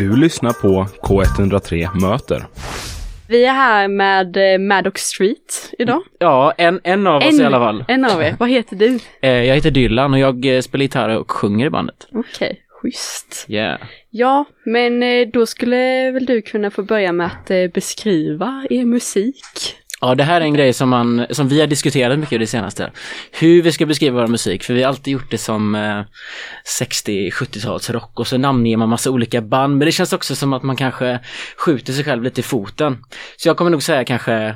Du lyssnar på K103 Möter. Vi är här med eh, Maddox Street idag. Ja, en, en av oss i alla fall. En av er. Vad heter du? Eh, jag heter Dylan och jag eh, spelar gitarr och sjunger i bandet. Okej, schysst. Yeah. Ja, men då skulle väl du kunna få börja med att beskriva er musik. Ja, det här är en grej som, man, som vi har diskuterat mycket det senaste. Hur vi ska beskriva vår musik, för vi har alltid gjort det som eh, 60-70-talsrock och så namnger man massa olika band. Men det känns också som att man kanske skjuter sig själv lite i foten. Så jag kommer nog säga kanske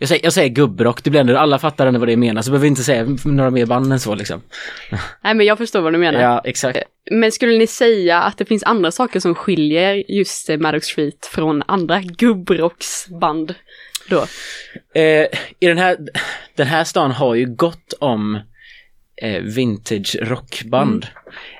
jag säger, jag säger gubbrock, det blir ändå, alla fattar ändå vad det menar, så behöver vi inte säga några mer band än så liksom. Nej, men jag förstår vad du menar. Ja, exakt. Men skulle ni säga att det finns andra saker som skiljer just eh, Maddox Street från andra gubbrocksband då? Eh, I den här, den här stan har ju gott om eh, vintage rockband.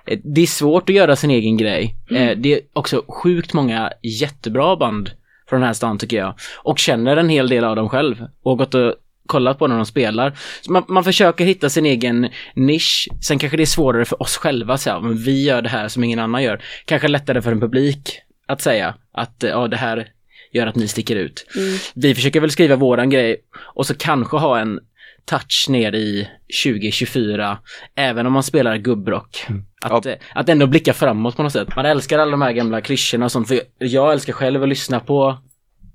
Eh, det är svårt att göra sin egen grej. Eh, det är också sjukt många jättebra band från den här stan tycker jag. Och känner en hel del av dem själv. Och har gått och kollat på när de spelar. Man, man försöker hitta sin egen nisch. Sen kanske det är svårare för oss själva att säga, men vi gör det här som ingen annan gör. Kanske lättare för en publik att säga att ja, det här gör att ni sticker ut. Vi försöker väl skriva våran grej och så kanske ha en touch ner i 2024, även om man spelar gubbrock. Att, eh, att ändå blicka framåt på något sätt. Man älskar alla de här gamla klyschorna och sånt, för jag älskar själv att lyssna på,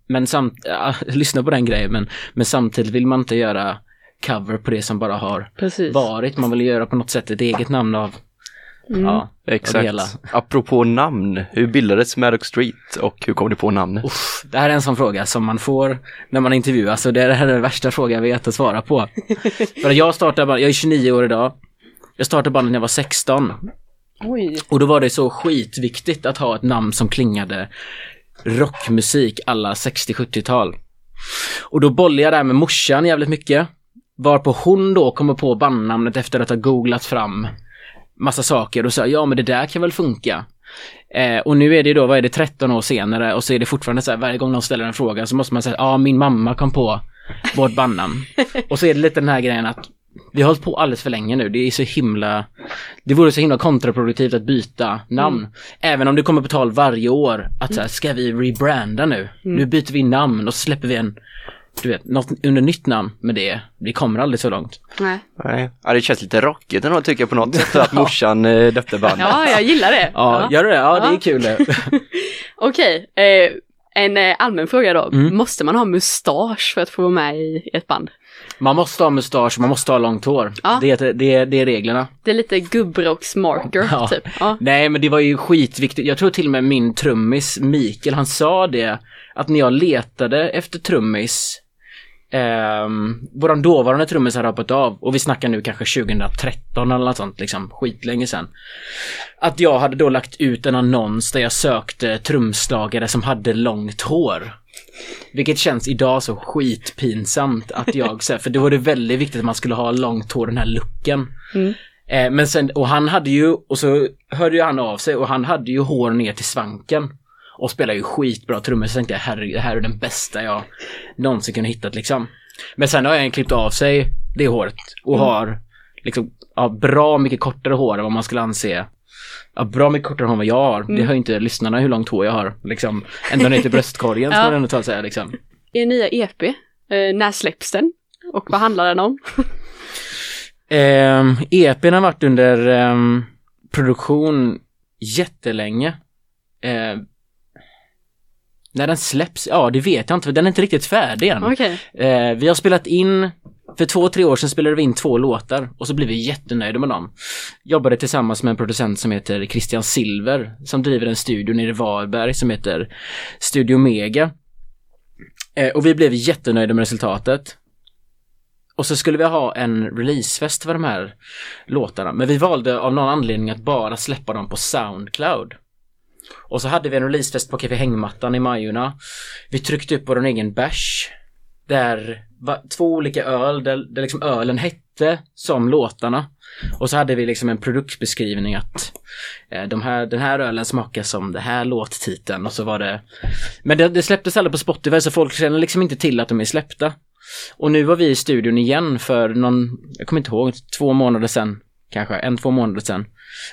men samt, ja, lyssna på den grejen, men, men samtidigt vill man inte göra cover på det som bara har Precis. varit. Man vill göra på något sätt ett eget namn av, Mm. ja, det Exakt. Apropå namn, hur bildades Maddox Street och hur kom du på namnet? Uff, det här är en sån fråga som man får när man intervjuas så det här är den värsta frågan jag vet att svara på. För jag startade band, jag är 29 år idag. Jag startade bandet när jag var 16 Oj. och då var det så skitviktigt att ha ett namn som klingade rockmusik alla 60-70-tal. Och då bollade jag där med morsan jävligt mycket. Varpå hon då kommer på bandnamnet efter att ha googlat fram massa saker och sa ja men det där kan väl funka. Eh, och nu är det då, vad är det, 13 år senare och så är det fortfarande så här varje gång någon ställer en fråga så måste man säga ja min mamma kom på vårt bandnamn. och så är det lite den här grejen att vi har hållit på alldeles för länge nu, det är så himla Det vore så himla kontraproduktivt att byta namn. Även om det kommer på tal varje år att så här, ska vi rebranda nu? Nu byter vi namn och släpper vi en du vet, något under nytt namn med det. Vi kommer aldrig så långt. Nej. Nej. Ja, det känns lite rockigt ändå tycker jag på något sätt att morsan eh, döpte bandet. Ja, jag gillar det. Ja, gör du det? Ja, det Ja. är kul det. Okej, eh, en eh, allmän fråga då. Mm. Måste man ha mustasch för att få vara med i ett band? Man måste ha mustasch, man måste ha långt hår. Ja. Det, är, det, är, det är reglerna. Det är lite gubbrocksmarker, Ja. typ. Ja. Nej men det var ju skitviktigt. Jag tror till och med min trummis Mikael, han sa det att när jag letade efter trummis Um, våran dåvarande trummis hade hoppat av och vi snackar nu kanske 2013 eller något sånt liksom, skitlänge sen. Att jag hade då lagt ut en annons där jag sökte trumslagare som hade långt hår. Vilket känns idag så skitpinsamt att jag, för då var det väldigt viktigt att man skulle ha långt hår, den här looken. Mm. Eh, men sen, och han hade ju, och så hörde ju han av sig och han hade ju hår ner till svanken. Och spelar ju skitbra trummor så tänkte jag herregud, det här är den bästa jag någonsin kunnat hittat liksom. Men sen har jag klippt av sig det håret och har liksom ja, bra mycket kortare hår än vad man skulle anse. Ja, bra mycket kortare hår än vad jag har. Det hör inte lyssnarna hur långt hår jag har. Liksom, ända ner till bröstkorgen ska Ja. man ändå ta säga liksom. Er nya EP, eh, när släpps den? Och vad handlar den om? Um, EPn har varit under ehm, produktion jättelänge. Eh, när den släpps? Ja, det vet jag inte, den är inte riktigt färdig än. Okej. Eh, vi har spelat in, för två, tre år sedan spelade vi in två låtar och så blev vi jättenöjda med dem. Jobbade tillsammans med en producent som heter Christian Silver som driver en studio nere i Varberg som heter Studio Mega. Eh, och vi blev jättenöjda med resultatet. Och så skulle vi ha en releasefest för de här låtarna, men vi valde av någon anledning att bara släppa dem på Soundcloud. Och så hade vi en releasefest på Café Hängmattan i Majorna. Vi tryckte upp vår egen bärs. Där var två olika öl, där, där liksom ölen hette som låtarna. Och så hade vi liksom en produktbeskrivning att eh, de här, den här ölen smakar som det här låttiteln och så var det Men det, det släpptes aldrig på Spotify så folk känner liksom inte till att de är släppta. Och nu var vi i studion igen för någon, jag kommer inte ihåg, två månader sedan kanske, en, två månader sedan.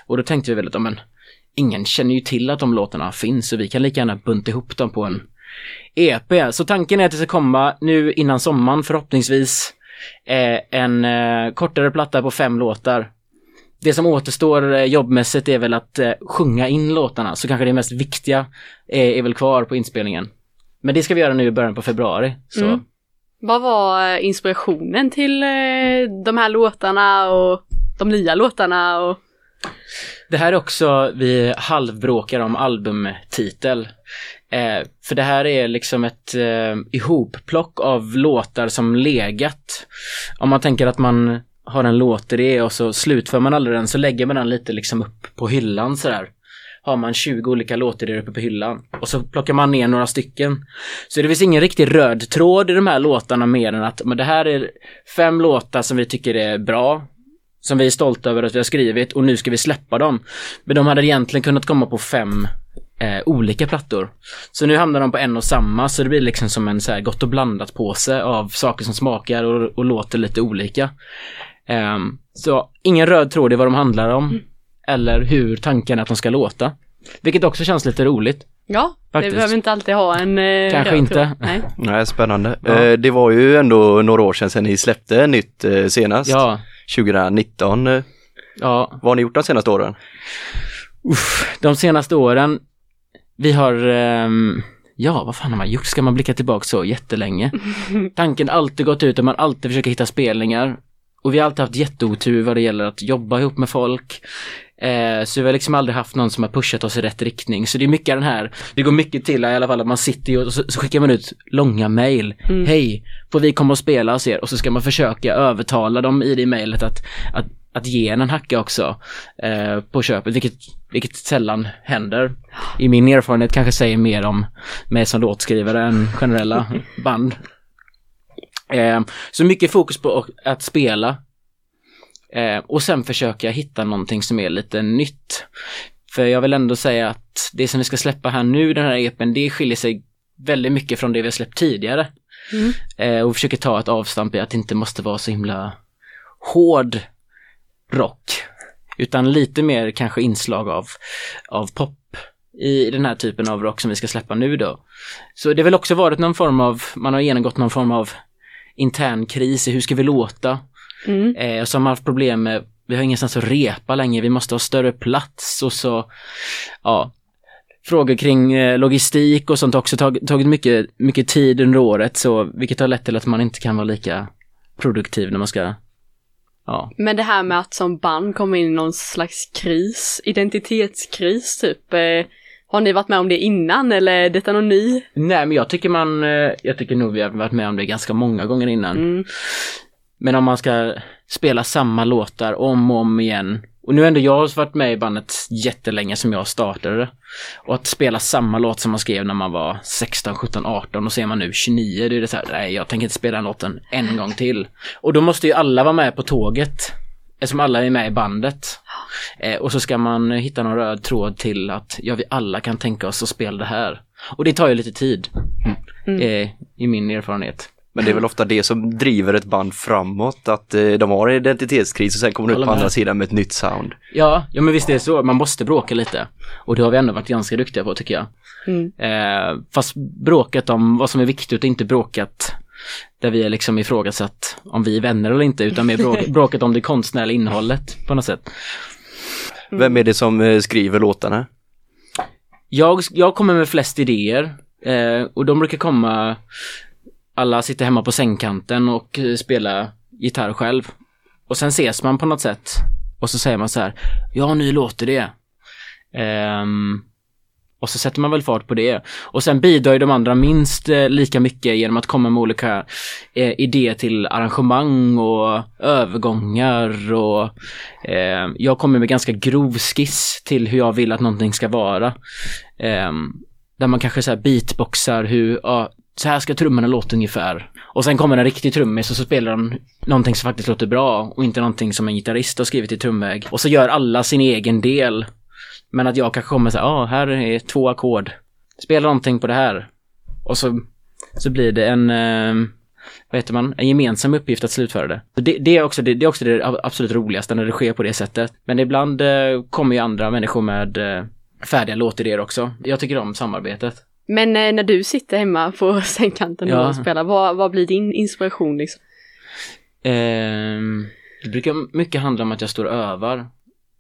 Och då tänkte vi väl att, ja, men ingen känner ju till att de låtarna finns så vi kan lika gärna bunta ihop dem på en EP. Så tanken är att det ska komma nu innan sommaren förhoppningsvis eh, en eh, kortare platta på fem låtar. Det som återstår eh, jobbmässigt är väl att eh, sjunga in låtarna, så kanske det mest viktiga är, är väl kvar på inspelningen. Men det ska vi göra nu i början på februari. Så. Mm. Vad var eh, inspirationen till eh, de här låtarna och de nya låtarna och det här är också, vi halvbråkar om albumtitel. Eh, för det här är liksom ett eh, ihopplock av låtar som legat. Om man tänker att man har en låtidé och så slutför man aldrig den så lägger man den lite liksom upp på hyllan sådär. Har man 20 olika låtidéer uppe på hyllan och så plockar man ner några stycken. Så det finns ingen riktig röd tråd i de här låtarna mer än att men det här är fem låtar som vi tycker är bra som vi är stolta över att vi har skrivit och nu ska vi släppa dem. Men de hade egentligen kunnat komma på fem eh, olika plattor. Så nu hamnar de på en och samma så det blir liksom som en så här gott och blandat påse av saker som smakar och, och låter lite olika. Ehm, så ingen röd tråd i vad de handlar om eller hur tanken är att de ska låta. Vilket också känns lite roligt. Ja, Faktiskt. det behöver inte alltid ha en eh, Kanske röd inte. tråd. Nej. Nej, spännande. Ja. Eh, det var ju ändå några år sedan, sedan ni släppte nytt eh, senast. Ja, 2019. Eh, ja. vad har ni gjort de senaste åren? Uff, de senaste åren, vi har, ehm, ja vad fan har man gjort? Ska man blicka tillbaka så jättelänge? Tanken har alltid gått ut att man alltid försöker hitta spelningar. Och vi har alltid haft jätteotur vad det gäller att jobba ihop med folk. Eh, så vi har liksom aldrig haft någon som har pushat oss i rätt riktning. Så det är mycket den här, det går mycket till i alla fall att man sitter och så, så skickar man ut långa mail. Mm. Hej, får vi komma och spela hos er? Och så ska man försöka övertala dem i det mejlet att, att, att ge en en hacka också eh, på köpet, vilket, vilket sällan händer. I min erfarenhet kanske säger mer om mig som låtskrivare än generella band. Eh, så mycket fokus på att spela. Eh, och sen försöka hitta någonting som är lite nytt. För jag vill ändå säga att det som vi ska släppa här nu, den här EPn, det skiljer sig väldigt mycket från det vi har släppt tidigare. Mm. Eh, och försöker ta ett avstamp i att det inte måste vara så himla hård rock. Utan lite mer kanske inslag av, av pop i den här typen av rock som vi ska släppa nu då. Så det har väl också varit någon form av, man har genomgått någon form av intern kris i hur ska vi låta? Mm. Eh, och så har man haft problem med, vi har ingenstans att repa längre, vi måste ha större plats och så, ja, frågor kring eh, logistik och sånt har också tag, tagit mycket, mycket tid under året, så vilket har lett till att man inte kan vara lika produktiv när man ska, ja. Men det här med att som band komma in i någon slags kris, identitetskris typ. Eh, har ni varit med om det innan eller är detta någon ny? Nej men jag tycker man, eh, jag tycker nog vi har varit med om det ganska många gånger innan. Mm. Men om man ska spela samma låtar om och om igen. Och nu har ändå jag varit med i bandet jättelänge som jag startade. Och att spela samma låt som man skrev när man var 16, 17, 18 och så är man nu 29. Det är det så här, nej jag tänker inte spela den låten en gång till. Och då måste ju alla vara med på tåget. Eftersom alla är med i bandet. Eh, och så ska man hitta någon röd tråd till att ja, vi alla kan tänka oss att spela det här. Och det tar ju lite tid. Mm. Eh, I min erfarenhet. Men det är väl ofta det som driver ett band framåt, att eh, de har en identitetskris och sen kommer de ut på andra sidan med ett nytt sound. Ja, ja men visst är det så. Man måste bråka lite. Och det har vi ändå varit ganska duktiga på tycker jag. Mm. Eh, fast bråkat om vad som är viktigt och inte bråkat där vi är liksom ifrågasatt om vi är vänner eller inte utan mer bråk, bråkat om det konstnärliga innehållet på något sätt. Vem är det som eh, skriver låtarna? Jag, jag kommer med flest idéer eh, och de brukar komma alla sitter hemma på sängkanten och eh, spelar gitarr själv. Och sen ses man på något sätt och så säger man så här, ja nu låter det. Um, och så sätter man väl fart på det. Och sen bidrar ju de andra minst eh, lika mycket genom att komma med olika eh, idéer till arrangemang och övergångar och eh, jag kommer med ganska grov skiss till hur jag vill att någonting ska vara. Eh, där man kanske så här beatboxar hur, ja, så här ska trummorna låta ungefär. Och sen kommer en riktig trummis och så spelar de någonting som faktiskt låter bra och inte någonting som en gitarrist har skrivit i trumväg. Och så gör alla sin egen del. Men att jag kanske kommer säga, ah, ja, här är två ackord. Spela någonting på det här. Och så, så blir det en, eh, vad heter man, en gemensam uppgift att slutföra det. Det, det, är också, det, det är också det absolut roligaste när det sker på det sättet. Men ibland eh, kommer ju andra människor med, eh, färdiga låtidéer också. Jag tycker om samarbetet. Men eh, när du sitter hemma på sängkanten Ja. och spelar, vad, vad blir din inspiration liksom? Ehm, det brukar mycket handla om att jag står och övar.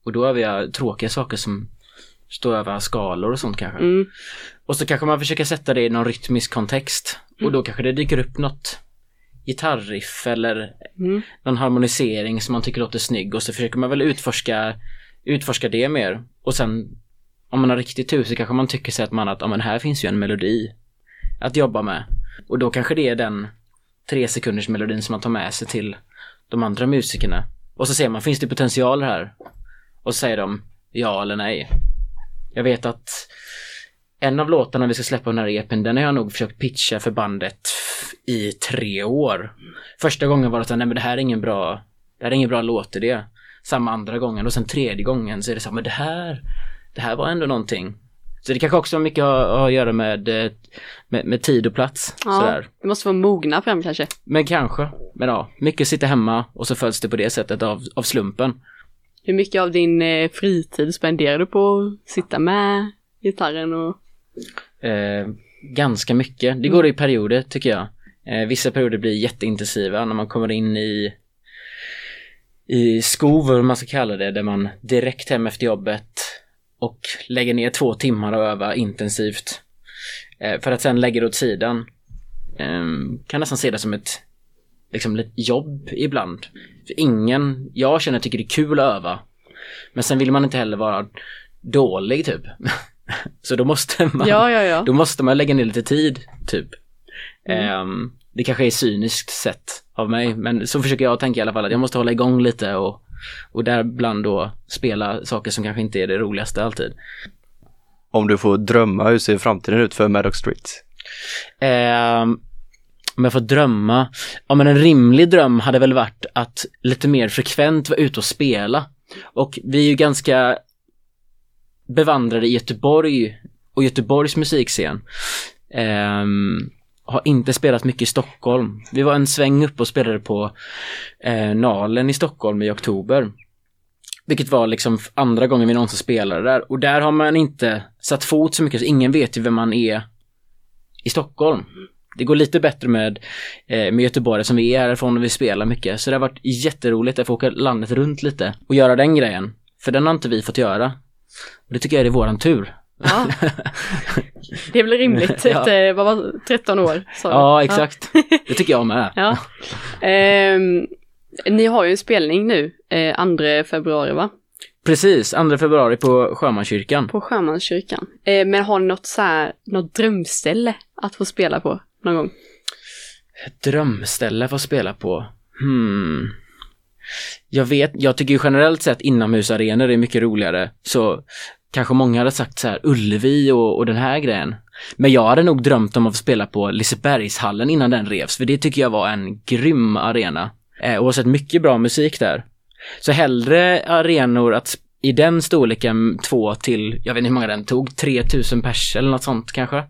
Och då övar jag tråkiga saker som står över skalor och sånt kanske. Mm. Och så kanske man försöker sätta det i någon rytmisk kontext. Och då kanske det dyker upp något gitarriff eller Mm. någon harmonisering som man tycker låter snygg och så försöker man väl utforska, utforska det mer. Och sen om man har riktigt tur så kanske man tycker sig att man att, ja men här finns ju en melodi att jobba med. Och då kanske det är den tre sekunders melodin som man tar med sig till de andra musikerna. Och så ser man, finns det potential här? Och så säger de ja eller nej. Jag vet att en av låtarna vi ska släppa på den här EPn, den har jag nog försökt pitcha för bandet i tre år. Första gången var det så nej men det här är ingen bra, det här är ingen bra låtidé. Samma andra gången och sen tredje gången så är det så men det här, det här var ändå någonting. Så det kanske också har mycket att, att göra med, eh, med, med tid och plats. Ja, Sådär. det måste vara mogna fram kanske. Men kanske. Men ja, mycket sitter hemma och så följs det på det sättet av, av slumpen. Hur mycket av din eh, fritid spenderar du på att sitta med gitarren och... Eh, ganska mycket. Det går i perioder tycker jag. Eh, vissa perioder blir jätteintensiva när man kommer in i i skov, vad man ska kalla det, där man direkt hem efter jobbet och lägger ner två timmar och övar intensivt. Eh, för att sen lägga det åt sidan. Eh, kan nästan se det som ett liksom ett jobb ibland. För ingen, jag känner tycker det är kul att öva. Men sen vill man inte heller vara dålig typ. Så då måste man Ja, ja, ja. då måste man lägga ner lite tid, typ. Mm. Ehm, det kanske är cyniskt sett av mig, men så försöker jag tänka i alla fall att jag måste hålla igång lite och, och däribland då spela saker som kanske inte är det roligaste alltid. Om du får drömma, hur ser framtiden ut för Maddox Street? Ehm, om jag får drömma, ja men en rimlig dröm hade väl varit att lite mer frekvent vara ute och spela. Och vi är ju ganska bevandrade i Göteborg och Göteborgs musikscen. Ehm, har inte spelat mycket i Stockholm. Vi var en sväng upp och spelade på eh, Nalen i Stockholm i oktober. Vilket var liksom andra gången vi någonsin spelade där. Och där har man inte satt fot så mycket så ingen vet ju vem man är i Stockholm. Det går lite bättre med, eh, med Göteborg som vi är härifrån och vi spelar mycket. Så det har varit jätteroligt att få åka landet runt lite och göra den grejen. För den har inte vi fått göra. Och det tycker jag är våran tur ja. Det är väl rimligt Ja. efter, eh, vad var 13 år? Ja, exakt. Det tycker jag med. Ja. Ehm, ni har ju en spelning nu, eh, 2 februari va? Precis, 2 februari på Sjömanskyrkan. På Sjömanskyrkan. Eh, men har ni något så här, något drömställe att få spela på någon gång? Ett drömställe att spela på? Hmm. Jag vet, jag tycker ju generellt sett inomhusarenor är mycket roligare. Så kanske många hade sagt så här Ullevi och, och den här grejen. Men jag hade nog drömt om att få spela på Lisebergshallen innan den revs, för det tycker jag var en grym arena. Eh, och har sett mycket bra musik där. Så hellre arenor att i den storleken två till, jag vet inte hur många den tog, 3000 pers eller något sånt kanske.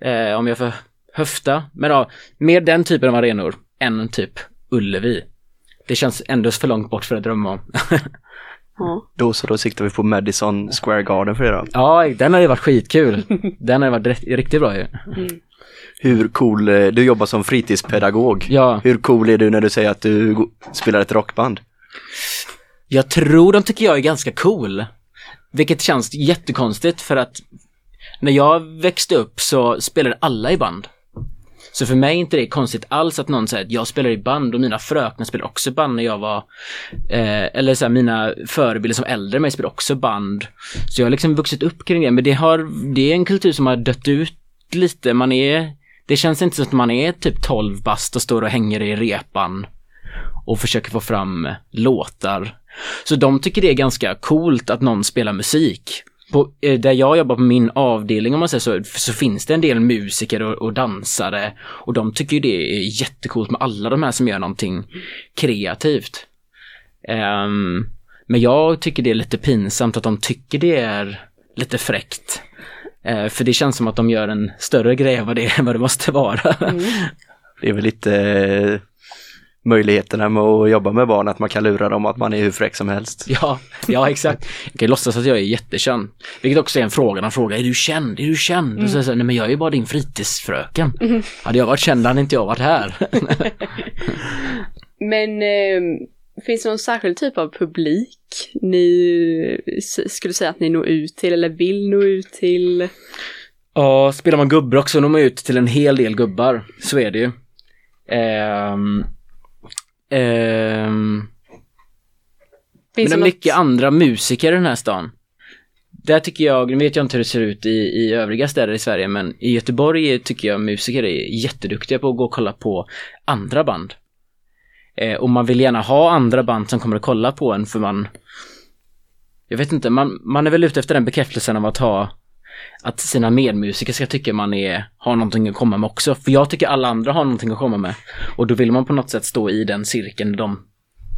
Eh, om jag får höfta. Men ja, mer den typen av arenor än typ Ullevi. Det känns ändå för långt bort för att drömma om. Ja. Då så, då siktar vi på Madison Square Garden för det då. ja, den har ju varit skitkul. Den har ju varit ri- riktigt bra ju. Hur cool, eh, du jobbar som fritidspedagog. Ja, Hur cool är du när du säger att du spelar ett rockband? jag tror de tycker jag är ganska cool. Vilket känns jättekonstigt för att när jag växte upp så spelade alla i band. Så för mig är inte det konstigt alls att någon säger att jag spelar i band och mina fröknar spelar också band när jag var, eh, eller så här, mina förebilder som äldre mig spelar också band. Så jag har liksom vuxit upp kring det, men det har, det är en kultur som har dött ut lite, man är, det känns inte som att man är typ 12 bast och står och hänger i repan och försöker få fram låtar. Så de tycker det är ganska coolt att någon spelar musik. På, eh, där jag jobbar på min avdelning om man säger så, så finns det en del musiker och, och dansare och de tycker ju det är jättecoolt med alla de här som gör någonting kreativt. Ehm, men jag tycker det är lite pinsamt att de tycker det är lite fräckt. Eh, för det känns som att de gör en större grej av vad det, vad det måste vara. Det är väl lite eh, möjligheterna med att jobba med barn, att man kan lura dem att man är hur fräck som helst. Ja, ja exakt. Jag kan låtsas att jag är jättekänd. Vilket också är en fråga. De frågar, är du känd? Är du känd? Mm. Och så säger jag, nej men jag är ju bara din fritidsfröken. Hade jag varit känd hade inte jag varit här. Men eh, finns det någon särskild typ av publik ni skulle säga att ni når ut till eller vill nå ut till? Ja, spelar man gubbrock så når man ut till en hel del gubbar. Så är det ju. Ehm, ehm, men det är något- mycket andra musiker i den här stan. Där tycker jag, nu vet jag inte hur det ser ut i, i övriga städer i Sverige, men i Göteborg tycker jag musiker är jätteduktiga på att gå och kolla på andra band. Eh, och man vill gärna ha andra band som kommer att kolla på en för man Jag vet inte, man, man är väl ute efter den bekräftelsen av att ha att sina medmusiker ska tycka man är, har någonting att komma med också. För jag tycker alla andra har någonting att komma med. Och då vill man på något sätt stå i den cirkeln där de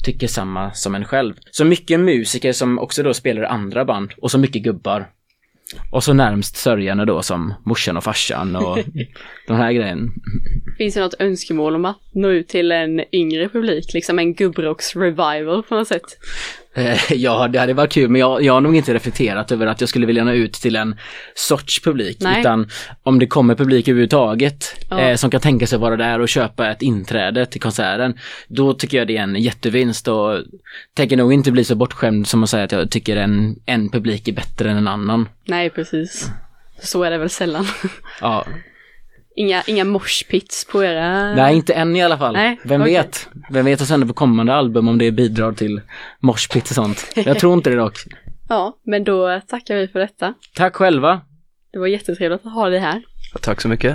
tycker samma som en själv. Så mycket musiker som också då spelar andra band och så mycket gubbar. Och så närmst sörjande då som morsan och farsan och de här grejerna. Finns det något önskemål om att nå ut till en yngre publik? Liksom en gubbrocks-revival på något sätt? Eh, Ja, det hade varit kul, men jag, jag har nog inte reflekterat över att jag skulle vilja nå ut till en sorts publik. Nej. Utan om det kommer publik överhuvudtaget Ja. eh, som kan tänka sig vara där och köpa ett inträde till konserten. Då tycker jag det är en jättevinst och tänker nog inte bli så bortskämd som att säga att jag tycker en, en publik är bättre än en annan. Nej, precis. Så är det väl sällan. Ja, Inga, inga moshpits på era... nej inte än i alla fall. Nej, Vem okej. vet? Vem vet vad som händer på kommande album om det bidrar till moshpit och sånt. Jag tror inte det dock. Ja, men då tackar vi för detta. Tack själva. Det var jättetrevligt att ha dig här. Tack så mycket.